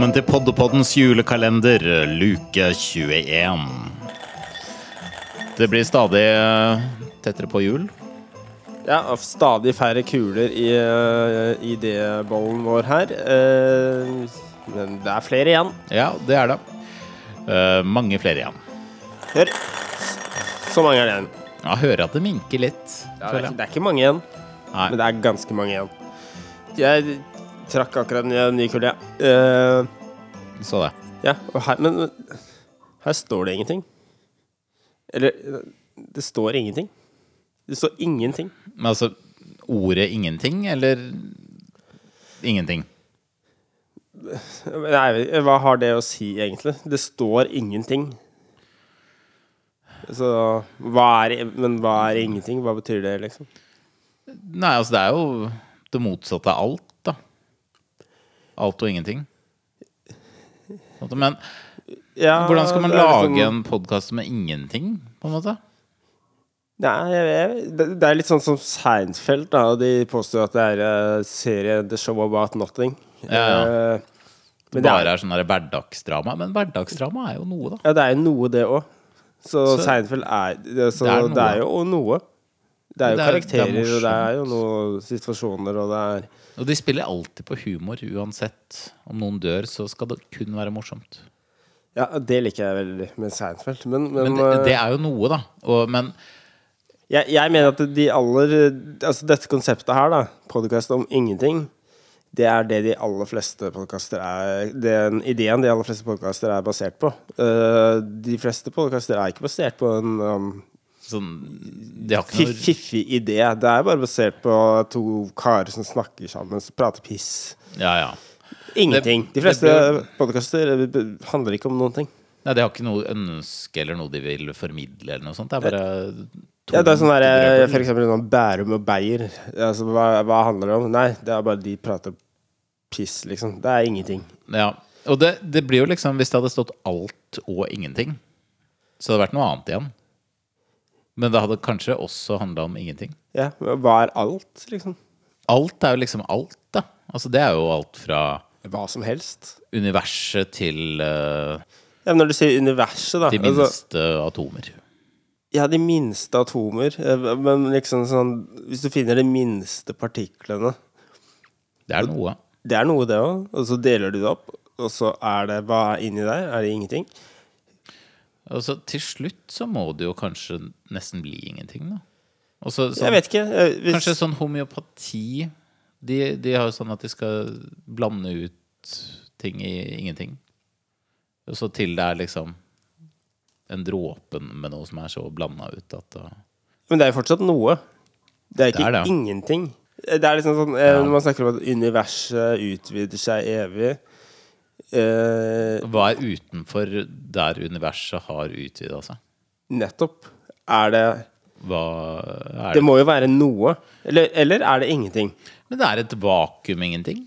Velkommen til Poddepoddens julekalender, luke 21. Det blir stadig eh, tettere på jul. Ja, og stadig færre kuler i uh, idébollen vår her. Eh, men det er flere igjen. Ja, det er det. Eh, mange flere igjen. Hør. Så mange er det igjen. Ja, hører at det minker litt. Ja, det, er, ikke- det er ikke mange igjen, Nei. men det er ganske mange igjen. Jeg trakk akkurat en ny kule, ja. Eh, Så det. ja, og her, men her står det ingenting. Eller det står ingenting. Det står ingenting. Men altså, ordet ingenting, eller ingenting? Nei, hva har det å si, egentlig? Det står ingenting. Så hva er Men hva er ingenting? Hva betyr det, liksom? Nei, altså, det er jo det motsatte av alt. Alt og ingenting. Men Ja, hvordan skal man er lage liksom- en podkast med ingenting, på en måte? Nei, jeg, jeg, det, er litt sånn som Seinfeld, da. De påstår at det er uh, serie The Show About Nothing. Ja, ja. Uh, Det men det bare er, er sånn hverdagsdrama. Men hverdagsdrama er jo noe, da. ja, det er jo noe, det òg. Så, Så- Seinfeld er så Det er det, er jo noe. Det er jo Det er- det er karakterer, og det er jo noen situasjoner, og det er Og de spiller alltid på humor, uansett. Om noen dør, så skal det kun være morsomt. Ja, det liker jeg veldig med Seinfeld. Men, men, Men det, eh, det er jo noe, da. Og, men Jeg, jeg mener at de aller Altså dette konseptet her, da, podkast om ingenting, det er det de aller fleste podkaster er Den ideen de aller fleste podkaster er basert på. Uh, de fleste podkaster er ikke basert på en um, sånn De har ikke noe fiffig idé. Det er bare basert på to karer som snakker sammen, som prater piss. Ja, ja. Ingenting. Det- De fleste blir- podkaster handler ikke om noen ting. Nei, de har ikke noe ønske eller noe de vil formidle eller noe sånt. Det er bare to Ja, det er sånn der, brødre. for eksempel sånn Bærum og Beyer. Altså, hva, hva handler det om? Nei, det er bare de prater piss, liksom. Det er ingenting. Ja. Og det, det blir jo liksom Hvis det hadde stått alt og ingenting, så hadde det vært noe annet igjen. Men det hadde kanskje også handla om ingenting. Ja, Hva er alt, liksom? Alt er jo liksom alt, da. Altså Det er jo alt fra Hva som helst. universet til uh, Ja, Når du sier universet, da de altså, minste atomer. Ja, de minste atomer. eh, Men liksom sånn Hvis du finner de minste partiklene Det er noe. Det er noe, det òg. Og så deler du det opp, og så er det Hva er inni der? Er det ingenting? Altså, til slutt så må det jo kanskje nesten bli ingenting, da. Også, sånn, Jeg vet ikke. Hvis, Kanskje sånn homeopati de, de har jo sånn at de skal blande ut ting i ingenting. Og så til det er liksom en dråpe med noe som er så blanda ut at da Men det er jo fortsatt noe. Det er ikke Det er det. ingenting. Det er liksom sånn eh, Ja. Når man snakker om at universet utvider seg evig eh, Hva er utenfor der universet har utvida seg? Nettopp. Er det Hva er Det det? må jo være noe. Eller, eller er det ingenting? Men det er et vakuum, ingenting.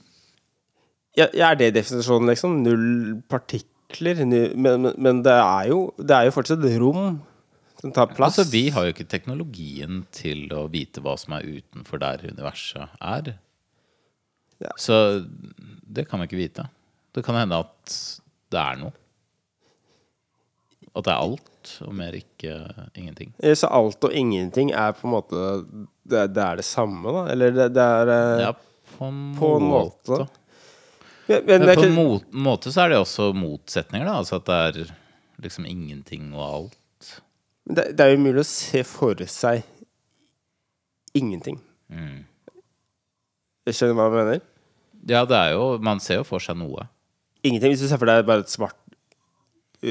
Ja, er det definisjonen, liksom? Null partikler? Nu, men, men, men det er jo Det er jo fortsatt rom som tar plass. Altså, vi har jo ikke teknologien til å vite hva som er utenfor der universet er. Ja. Så det kan vi ikke vite. Det kan hende at det er noe. At det er alt, og mer ikke ingenting. Eh, Så alt og ingenting er på en måte Det, det er det samme, da? Eller det, det er eh, Ja, på en, På en måte. måte. Men, men Men på en ikke, måte så er det også motsetninger, da. Altså at det er liksom ingenting og alt. det, det er jo mulig å se for seg ingenting. Mm. Jeg skjønner hva jeg mener? Ja, det er jo Man ser jo for seg noe. Ingenting. Hvis du ser for deg bare et svart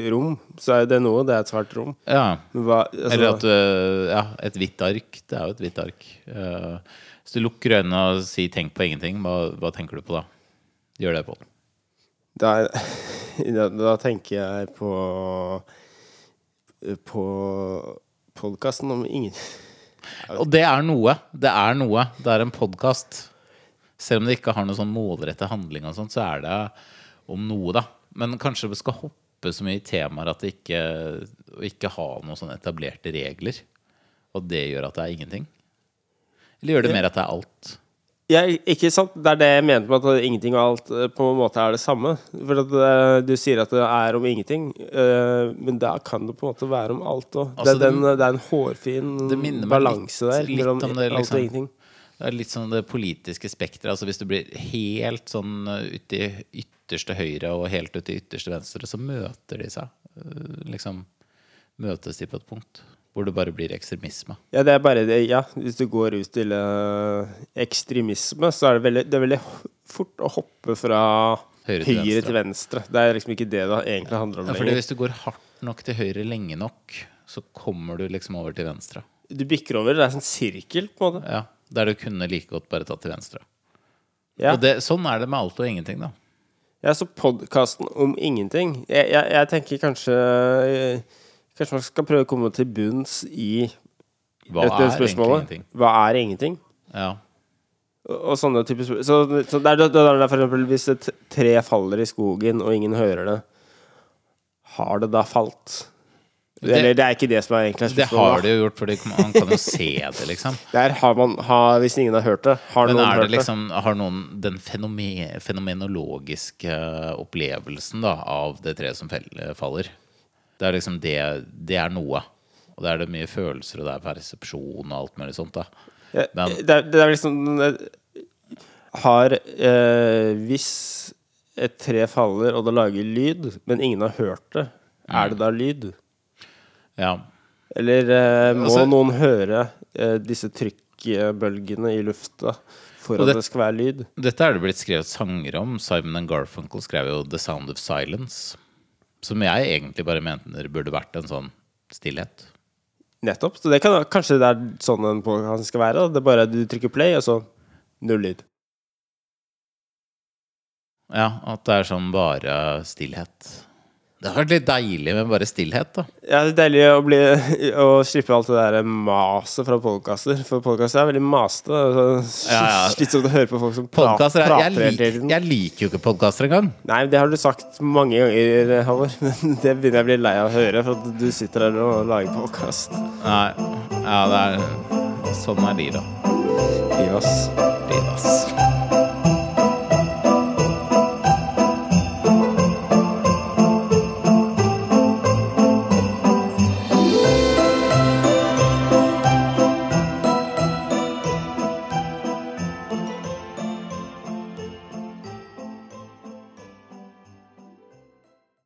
rom, så er det noe. Det er et svart rom. Ja. Hva altså, Eller at du Ja, et hvitt ark. Det er jo et hvitt ark. Uh, hvis du lukker øynene og sier 'tenk på ingenting', hva, hva tenker du på da? Gjør det, på. da, da, da tenker jeg på På podkasten om ingen Og det er noe. Det er noe. Det er en podkast. Selv om det ikke har noe sånn målrettet handling, og sånt, så er det om noe, da. Men kanskje vi skal hoppe så mye i temaer at det ikke, ikke ha noen sånne etablerte regler. Og det gjør at det er ingenting. Eller gjør det mer at det er alt? Ja, ikke sant? Det er det jeg mente med at ingenting og alt eh, på en måte er det samme. For at eh, Du sier at det er om ingenting, eh, men da kan det på en måte være om alt òg. Altså, det, det er en hårfin balanse der litt mellom alt liksom. og ingenting. Det er litt sånn det politiske spekteret. Altså hvis du blir helt sånn uti i ytterste høyre og helt uti ytterste venstre, så møter de seg. Uh, Liksom møtes de på et punkt hvor det bare blir ekstremisme. Ja, det er bare det, ja. Hvis du går ut til eh, ekstremisme, så er det veldig, det er veldig fort å hoppe fra Høyre høyre til til, venstre. Det er liksom ikke det det egentlig handler om Ja, lenger. hvis du går hardt nok til høyre lenge nok, så kommer du liksom over til venstre. Du bikker over. Det er sånn sirkel, på en måte. Ja, Der du kunne like godt bare tatt til venstre. Ja. Og det, sånn er det med alt og ingenting, da. Ja, så podkasten om ingenting jeg, jeg, jeg tenker kanskje Kanskje man skal prøve å komme til bunns i Hva dette er spørsmålet. ingenting? Hva er ingenting? Ja. Og, og sånne typer spørsmål. Så, så det det er for eksempel hvis et tre faller i skogen, og ingen hører det, har det da falt? Det- Eller det er ikke det som er egentlig Det har de jo gjort, for man kan jo se det, liksom. Der har man, har, hvis ingen har hørt det, har Men noen er det hørt liksom, har noen den fenomen, fenomenologiske opplevelsen da, av det treet som faller? Det er liksom det Det er noe. Og det er det mye følelser, og det er persepsjon og alt mulig sånt. da? Men- Det, er- det er liksom Har øh, Hvis et tre faller, og det lager lyd, men ingen har hørt det, er det da lyd? Ja. Eller eh, må Altså- noen høre eh, disse trykkbølgene i lufta for at det- det skal være lyd? Dette er det blitt skrevet sanger om. Simon and Garfunkel skrev jo 'The Sound of Silence'. Som jeg egentlig bare mente det burde vært en sånn stillhet. Nettopp. Så det kan, kanskje det er sånn en podcast skal være. da. Det er bare du trykker play, og så null lyd. Ja, at det er sånn bare stillhet. Det har vært litt deilig med bare stillhet, da. Ja, det er deilig å, bli, å slippe alt det der maset fra podkaster. For podkaster er veldig masete. Ja, ja. Slitsomt å høre på folk som Podcaster er, prater jeg, hele tiden. jeg liker jo ikke podkaster engang. Nei, det har du sagt mange ganger, Halvor. Men det begynner jeg å bli lei av å høre, for at du sitter der og lager podkast. Nei. Ja, det er Sånn er livet. Gi oss. Livet, ass.